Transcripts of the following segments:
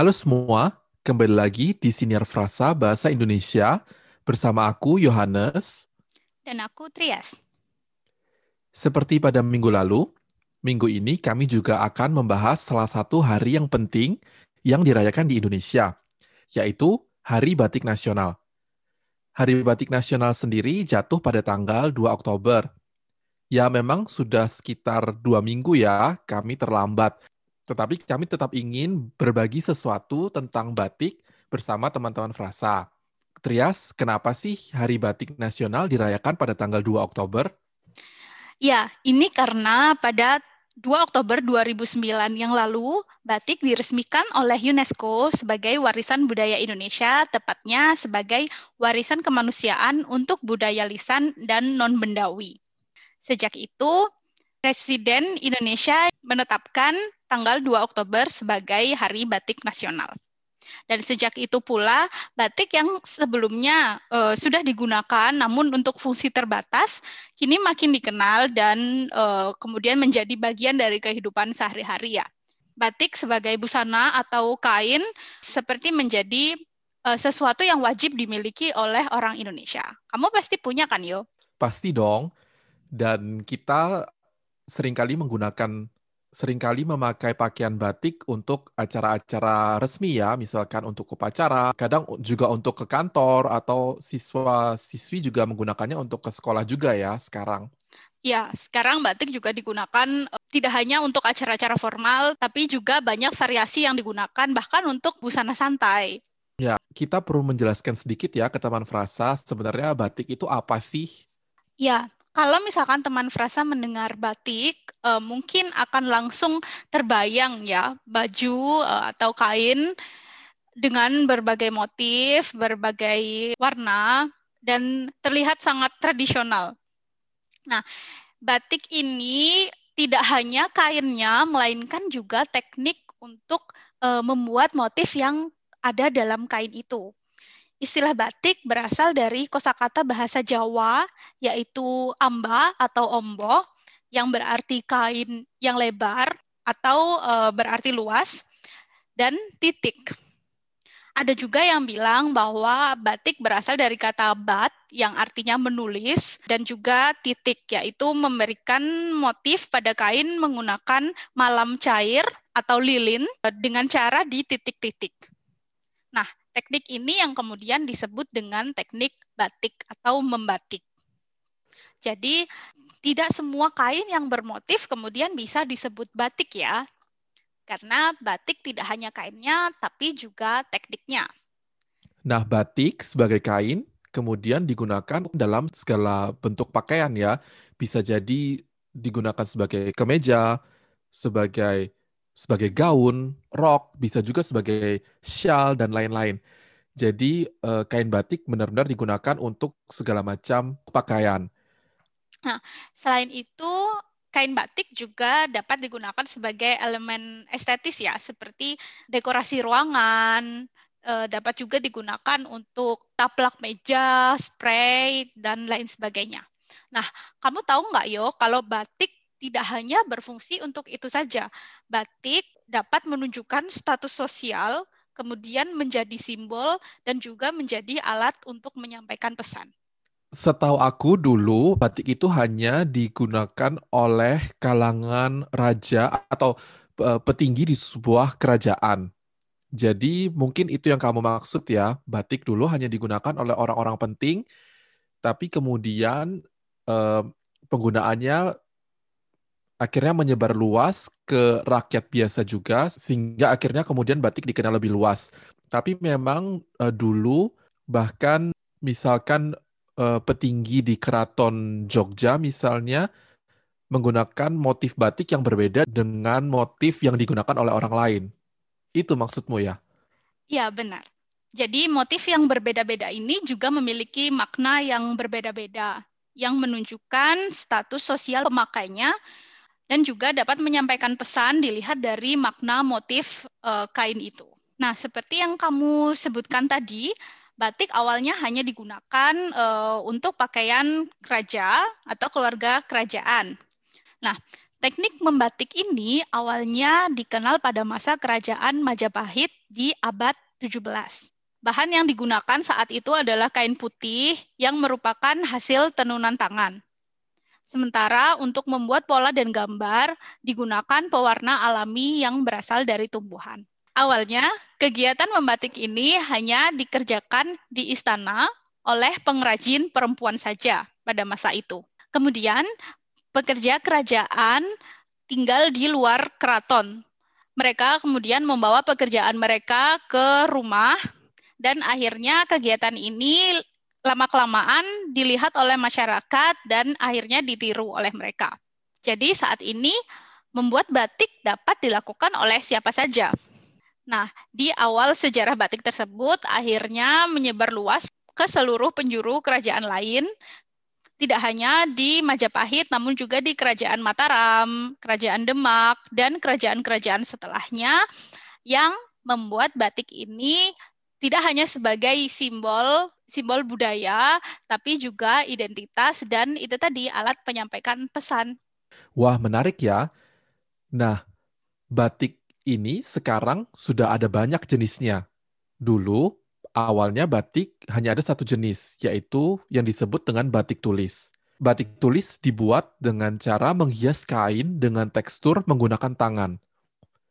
Halo semua, kembali lagi di Siniar Frasa Bahasa Indonesia bersama aku Yohanes. Dan aku Trias. Seperti pada minggu lalu, minggu ini kami juga akan membahas salah satu hari yang penting yang dirayakan di Indonesia, yaitu Hari Batik Nasional. Hari Batik Nasional sendiri jatuh pada tanggal 2 Oktober. Ya memang sudah sekitar dua minggu ya kami terlambat tetapi kami tetap ingin berbagi sesuatu tentang batik bersama teman-teman Frasa. Trias, kenapa sih Hari Batik Nasional dirayakan pada tanggal 2 Oktober? Ya, ini karena pada 2 Oktober 2009 yang lalu, batik diresmikan oleh UNESCO sebagai warisan budaya Indonesia, tepatnya sebagai warisan kemanusiaan untuk budaya lisan dan non-bendawi. Sejak itu, Presiden Indonesia menetapkan tanggal 2 Oktober sebagai Hari Batik Nasional. Dan sejak itu pula batik yang sebelumnya uh, sudah digunakan namun untuk fungsi terbatas kini makin dikenal dan uh, kemudian menjadi bagian dari kehidupan sehari-hari ya. Batik sebagai busana atau kain seperti menjadi uh, sesuatu yang wajib dimiliki oleh orang Indonesia. Kamu pasti punya kan, Yo? Pasti dong. Dan kita sering kali menggunakan sering kali memakai pakaian batik untuk acara-acara resmi ya, misalkan untuk upacara, kadang juga untuk ke kantor atau siswa-siswi juga menggunakannya untuk ke sekolah juga ya sekarang. Ya, sekarang batik juga digunakan eh, tidak hanya untuk acara-acara formal, tapi juga banyak variasi yang digunakan bahkan untuk busana santai. Ya, kita perlu menjelaskan sedikit ya ke teman frasa, sebenarnya batik itu apa sih? Ya, kalau misalkan teman frasa mendengar batik, uh, mungkin akan langsung terbayang ya baju uh, atau kain dengan berbagai motif, berbagai warna, dan terlihat sangat tradisional. Nah, batik ini tidak hanya kainnya, melainkan juga teknik untuk uh, membuat motif yang ada dalam kain itu. Istilah batik berasal dari kosakata bahasa Jawa, yaitu amba atau ombo, yang berarti kain yang lebar atau e, berarti luas, dan titik. Ada juga yang bilang bahwa batik berasal dari kata bat yang artinya menulis dan juga titik yaitu memberikan motif pada kain menggunakan malam cair atau lilin dengan cara di titik-titik. Teknik ini yang kemudian disebut dengan teknik batik atau membatik. Jadi tidak semua kain yang bermotif kemudian bisa disebut batik ya. Karena batik tidak hanya kainnya tapi juga tekniknya. Nah, batik sebagai kain kemudian digunakan dalam segala bentuk pakaian ya. Bisa jadi digunakan sebagai kemeja, sebagai sebagai gaun, rok, bisa juga sebagai shawl dan lain-lain. Jadi uh, kain batik benar-benar digunakan untuk segala macam pakaian. Nah, selain itu kain batik juga dapat digunakan sebagai elemen estetis ya, seperti dekorasi ruangan, uh, dapat juga digunakan untuk taplak meja, spray dan lain sebagainya. Nah, kamu tahu nggak yo kalau batik tidak hanya berfungsi untuk itu saja. Batik dapat menunjukkan status sosial, kemudian menjadi simbol, dan juga menjadi alat untuk menyampaikan pesan. Setahu aku dulu, batik itu hanya digunakan oleh kalangan raja atau petinggi di sebuah kerajaan. Jadi mungkin itu yang kamu maksud ya, batik dulu hanya digunakan oleh orang-orang penting, tapi kemudian eh, penggunaannya akhirnya menyebar luas ke rakyat biasa juga sehingga akhirnya kemudian batik dikenal lebih luas. Tapi memang uh, dulu bahkan misalkan uh, petinggi di keraton Jogja misalnya menggunakan motif batik yang berbeda dengan motif yang digunakan oleh orang lain. Itu maksudmu ya? Iya, benar. Jadi motif yang berbeda-beda ini juga memiliki makna yang berbeda-beda yang menunjukkan status sosial pemakainya dan juga dapat menyampaikan pesan dilihat dari makna motif uh, kain itu. Nah, seperti yang kamu sebutkan tadi, batik awalnya hanya digunakan uh, untuk pakaian raja atau keluarga kerajaan. Nah, Teknik membatik ini awalnya dikenal pada masa kerajaan Majapahit di abad 17. Bahan yang digunakan saat itu adalah kain putih yang merupakan hasil tenunan tangan. Sementara untuk membuat pola dan gambar digunakan pewarna alami yang berasal dari tumbuhan. Awalnya, kegiatan membatik ini hanya dikerjakan di istana oleh pengrajin perempuan saja pada masa itu. Kemudian, pekerja kerajaan tinggal di luar keraton. Mereka kemudian membawa pekerjaan mereka ke rumah dan akhirnya kegiatan ini lama-kelamaan dilihat oleh masyarakat dan akhirnya ditiru oleh mereka. Jadi saat ini membuat batik dapat dilakukan oleh siapa saja. Nah, di awal sejarah batik tersebut akhirnya menyebar luas ke seluruh penjuru kerajaan lain tidak hanya di Majapahit, namun juga di Kerajaan Mataram, Kerajaan Demak, dan kerajaan-kerajaan setelahnya yang membuat batik ini tidak hanya sebagai simbol simbol budaya, tapi juga identitas dan itu tadi alat penyampaikan pesan. Wah, menarik ya. Nah, batik ini sekarang sudah ada banyak jenisnya. Dulu awalnya batik hanya ada satu jenis, yaitu yang disebut dengan batik tulis. Batik tulis dibuat dengan cara menghias kain dengan tekstur menggunakan tangan.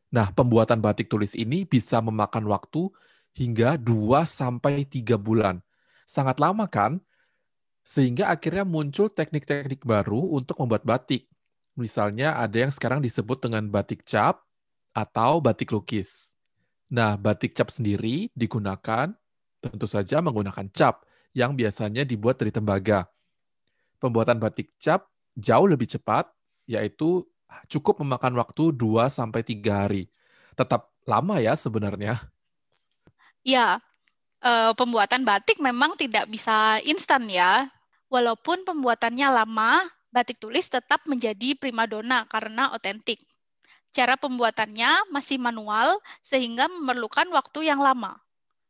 Nah, pembuatan batik tulis ini bisa memakan waktu hingga 2 sampai 3 bulan. Sangat lama kan? Sehingga akhirnya muncul teknik-teknik baru untuk membuat batik. Misalnya ada yang sekarang disebut dengan batik cap atau batik lukis. Nah, batik cap sendiri digunakan tentu saja menggunakan cap yang biasanya dibuat dari tembaga. Pembuatan batik cap jauh lebih cepat, yaitu cukup memakan waktu 2 sampai 3 hari. Tetap lama ya sebenarnya. Ya, eh, pembuatan batik memang tidak bisa instan ya. Walaupun pembuatannya lama, batik tulis tetap menjadi primadona karena otentik. Cara pembuatannya masih manual sehingga memerlukan waktu yang lama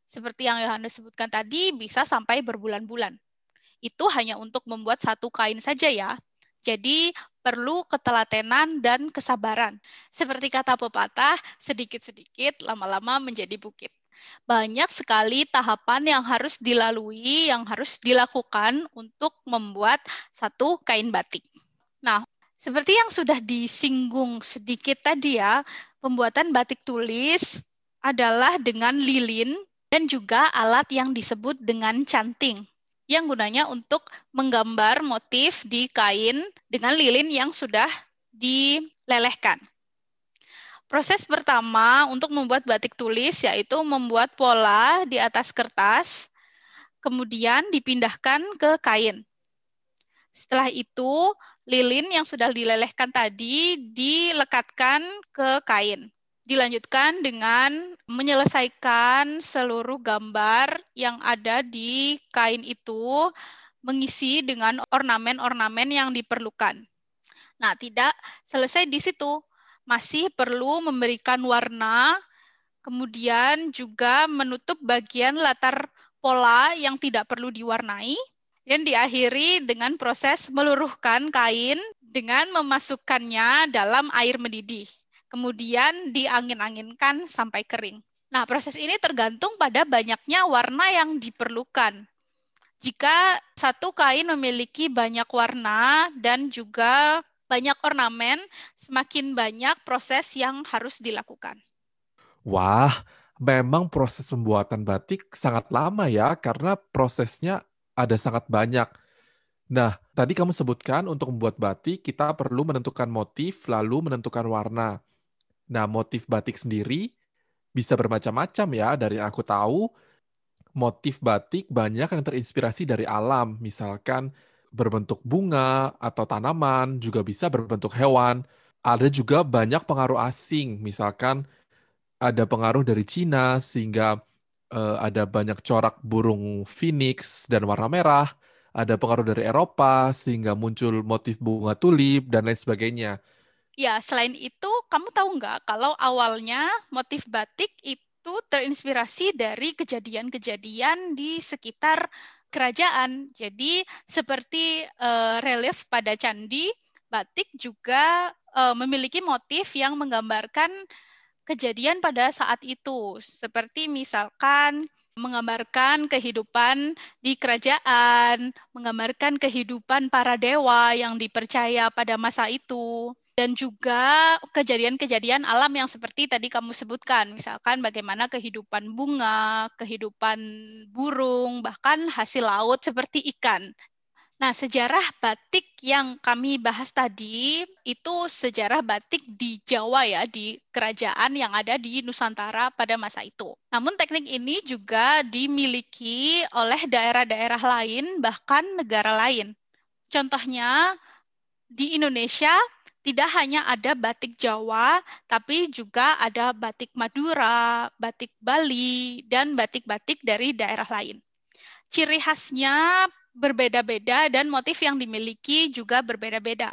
seperti yang Yohanes sebutkan tadi, bisa sampai berbulan-bulan. Itu hanya untuk membuat satu kain saja ya. Jadi perlu ketelatenan dan kesabaran. Seperti kata pepatah, sedikit-sedikit lama-lama menjadi bukit. Banyak sekali tahapan yang harus dilalui, yang harus dilakukan untuk membuat satu kain batik. Nah, seperti yang sudah disinggung sedikit tadi ya, pembuatan batik tulis adalah dengan lilin dan juga alat yang disebut dengan canting yang gunanya untuk menggambar motif di kain dengan lilin yang sudah dilelehkan. Proses pertama untuk membuat batik tulis yaitu membuat pola di atas kertas, kemudian dipindahkan ke kain. Setelah itu, lilin yang sudah dilelehkan tadi dilekatkan ke kain dilanjutkan dengan menyelesaikan seluruh gambar yang ada di kain itu mengisi dengan ornamen-ornamen yang diperlukan. Nah, tidak selesai di situ. Masih perlu memberikan warna, kemudian juga menutup bagian latar pola yang tidak perlu diwarnai, dan diakhiri dengan proses meluruhkan kain dengan memasukkannya dalam air mendidih kemudian diangin-anginkan sampai kering. Nah, proses ini tergantung pada banyaknya warna yang diperlukan. Jika satu kain memiliki banyak warna dan juga banyak ornamen, semakin banyak proses yang harus dilakukan. Wah, memang proses pembuatan batik sangat lama ya, karena prosesnya ada sangat banyak. Nah, tadi kamu sebutkan untuk membuat batik, kita perlu menentukan motif, lalu menentukan warna. Nah, motif batik sendiri bisa bermacam-macam ya. Dari yang aku tahu, motif batik banyak yang terinspirasi dari alam. Misalkan berbentuk bunga atau tanaman, juga bisa berbentuk hewan. Ada juga banyak pengaruh asing, misalkan ada pengaruh dari Cina sehingga uh, ada banyak corak burung phoenix dan warna merah. Ada pengaruh dari Eropa sehingga muncul motif bunga tulip dan lain sebagainya. Ya, selain itu, kamu tahu nggak kalau awalnya motif batik itu terinspirasi dari kejadian-kejadian di sekitar kerajaan. Jadi, seperti uh, relief pada candi, batik juga uh, memiliki motif yang menggambarkan kejadian pada saat itu. Seperti misalkan menggambarkan kehidupan di kerajaan, menggambarkan kehidupan para dewa yang dipercaya pada masa itu, dan juga kejadian-kejadian alam yang seperti tadi kamu sebutkan, misalkan bagaimana kehidupan bunga, kehidupan burung, bahkan hasil laut seperti ikan. Nah, sejarah batik yang kami bahas tadi itu sejarah batik di Jawa ya, di kerajaan yang ada di Nusantara pada masa itu. Namun teknik ini juga dimiliki oleh daerah-daerah lain bahkan negara lain. Contohnya di Indonesia tidak hanya ada batik Jawa, tapi juga ada batik Madura, batik Bali, dan batik-batik dari daerah lain. Ciri khasnya berbeda-beda dan motif yang dimiliki juga berbeda-beda.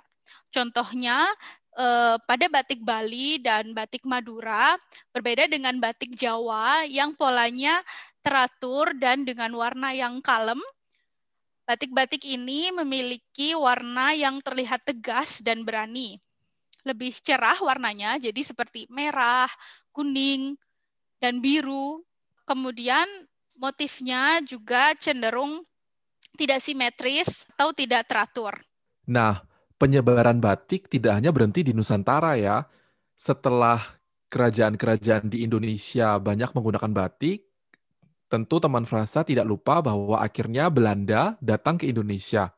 Contohnya eh, pada batik Bali dan batik Madura berbeda dengan batik Jawa yang polanya teratur dan dengan warna yang kalem. Batik-batik ini memiliki warna yang terlihat tegas dan berani. Lebih cerah warnanya, jadi seperti merah, kuning, dan biru. Kemudian motifnya juga cenderung tidak simetris atau tidak teratur. Nah, penyebaran batik tidak hanya berhenti di Nusantara ya. Setelah kerajaan-kerajaan di Indonesia banyak menggunakan batik, tentu teman frasa tidak lupa bahwa akhirnya Belanda datang ke Indonesia.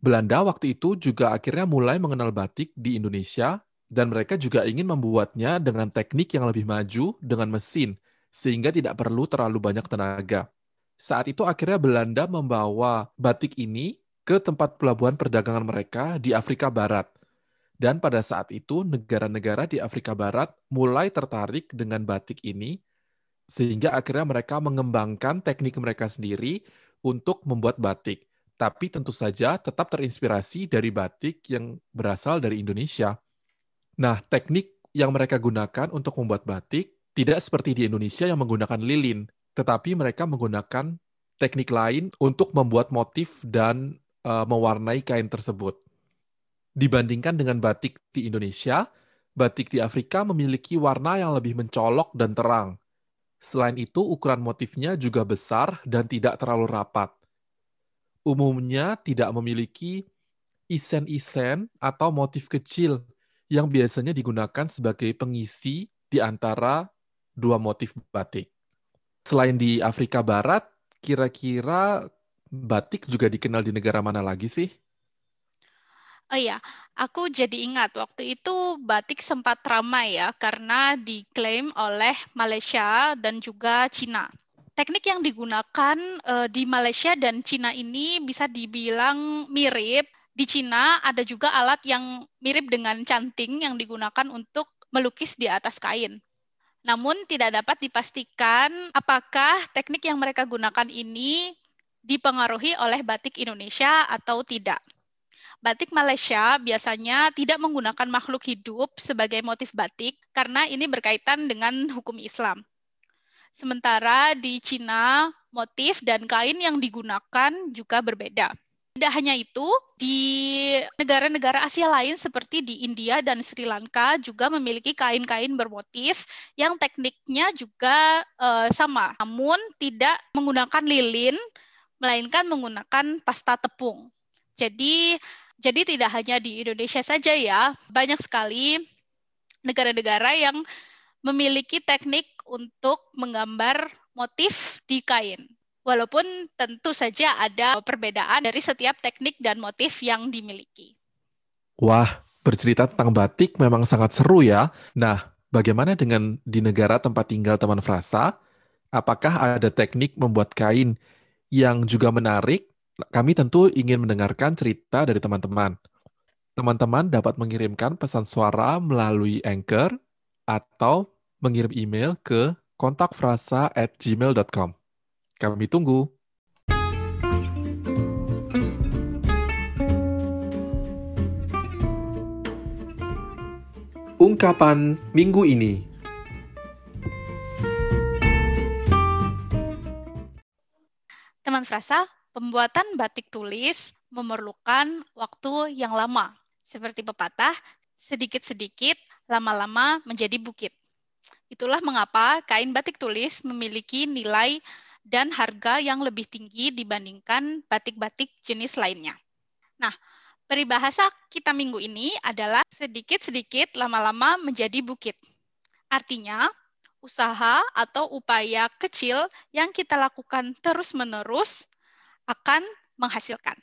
Belanda waktu itu juga akhirnya mulai mengenal batik di Indonesia dan mereka juga ingin membuatnya dengan teknik yang lebih maju dengan mesin sehingga tidak perlu terlalu banyak tenaga. Saat itu akhirnya Belanda membawa batik ini ke tempat pelabuhan perdagangan mereka di Afrika Barat. Dan pada saat itu negara-negara di Afrika Barat mulai tertarik dengan batik ini sehingga akhirnya mereka mengembangkan teknik mereka sendiri untuk membuat batik. Tapi tentu saja tetap terinspirasi dari batik yang berasal dari Indonesia. Nah, teknik yang mereka gunakan untuk membuat batik tidak seperti di Indonesia yang menggunakan lilin, tetapi mereka menggunakan teknik lain untuk membuat motif dan uh, mewarnai kain tersebut. Dibandingkan dengan batik di Indonesia, batik di Afrika memiliki warna yang lebih mencolok dan terang. Selain itu, ukuran motifnya juga besar dan tidak terlalu rapat. Umumnya tidak memiliki isen-isen atau motif kecil yang biasanya digunakan sebagai pengisi di antara dua motif batik. Selain di Afrika Barat, kira-kira batik juga dikenal di negara mana lagi sih? Oh iya, aku jadi ingat waktu itu batik sempat ramai ya karena diklaim oleh Malaysia dan juga Cina. Teknik yang digunakan uh, di Malaysia dan Cina ini bisa dibilang mirip. Di Cina ada juga alat yang mirip dengan canting yang digunakan untuk melukis di atas kain. Namun tidak dapat dipastikan apakah teknik yang mereka gunakan ini dipengaruhi oleh batik Indonesia atau tidak. Batik Malaysia biasanya tidak menggunakan makhluk hidup sebagai motif batik karena ini berkaitan dengan hukum Islam. Sementara di Cina, motif dan kain yang digunakan juga berbeda. Tidak hanya itu, di negara-negara Asia lain seperti di India dan Sri Lanka juga memiliki kain-kain bermotif yang tekniknya juga uh, sama, namun tidak menggunakan lilin, melainkan menggunakan pasta tepung. Jadi jadi tidak hanya di Indonesia saja ya, banyak sekali negara-negara yang memiliki teknik untuk menggambar motif di kain. Walaupun tentu saja ada perbedaan dari setiap teknik dan motif yang dimiliki. Wah, bercerita tentang batik memang sangat seru ya. Nah, bagaimana dengan di negara tempat tinggal teman Frasa? Apakah ada teknik membuat kain yang juga menarik? Kami tentu ingin mendengarkan cerita dari teman-teman. Teman-teman dapat mengirimkan pesan suara melalui Anchor atau mengirim email ke kontakfrasa@gmail.com. Kami tunggu. Ungkapan minggu ini. Teman frasa, pembuatan batik tulis memerlukan waktu yang lama. Seperti pepatah, sedikit-sedikit lama-lama menjadi bukit. Itulah mengapa kain batik tulis memiliki nilai dan harga yang lebih tinggi dibandingkan batik-batik jenis lainnya. Nah, peribahasa kita minggu ini adalah sedikit-sedikit lama-lama menjadi bukit. Artinya, usaha atau upaya kecil yang kita lakukan terus-menerus akan menghasilkan.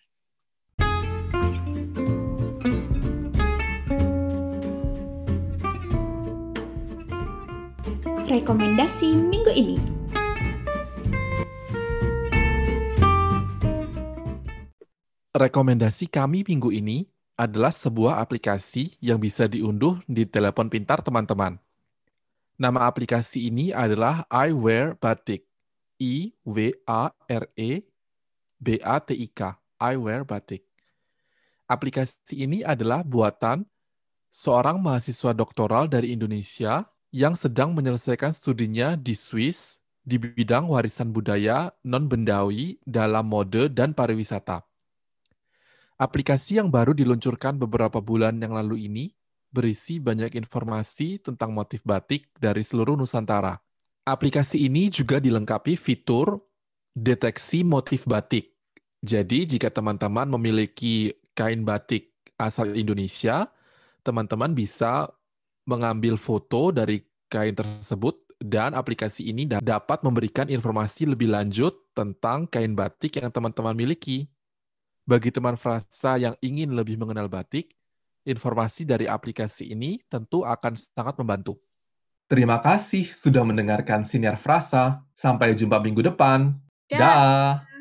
Rekomendasi minggu ini. Rekomendasi kami minggu ini adalah sebuah aplikasi yang bisa diunduh di telepon pintar teman-teman. Nama aplikasi ini adalah I Batik. I W A R E B A T I K. I Batik. Aplikasi ini adalah buatan seorang mahasiswa doktoral dari Indonesia yang sedang menyelesaikan studinya di Swiss di bidang warisan budaya non-bendawi dalam mode dan pariwisata. Aplikasi yang baru diluncurkan beberapa bulan yang lalu ini berisi banyak informasi tentang motif batik dari seluruh Nusantara. Aplikasi ini juga dilengkapi fitur deteksi motif batik. Jadi, jika teman-teman memiliki kain batik asal Indonesia, teman-teman bisa mengambil foto dari kain tersebut dan aplikasi ini dapat memberikan informasi lebih lanjut tentang kain batik yang teman-teman miliki. Bagi teman frasa yang ingin lebih mengenal batik, informasi dari aplikasi ini tentu akan sangat membantu. Terima kasih sudah mendengarkan Siniar Frasa. Sampai jumpa minggu depan. Dah. da.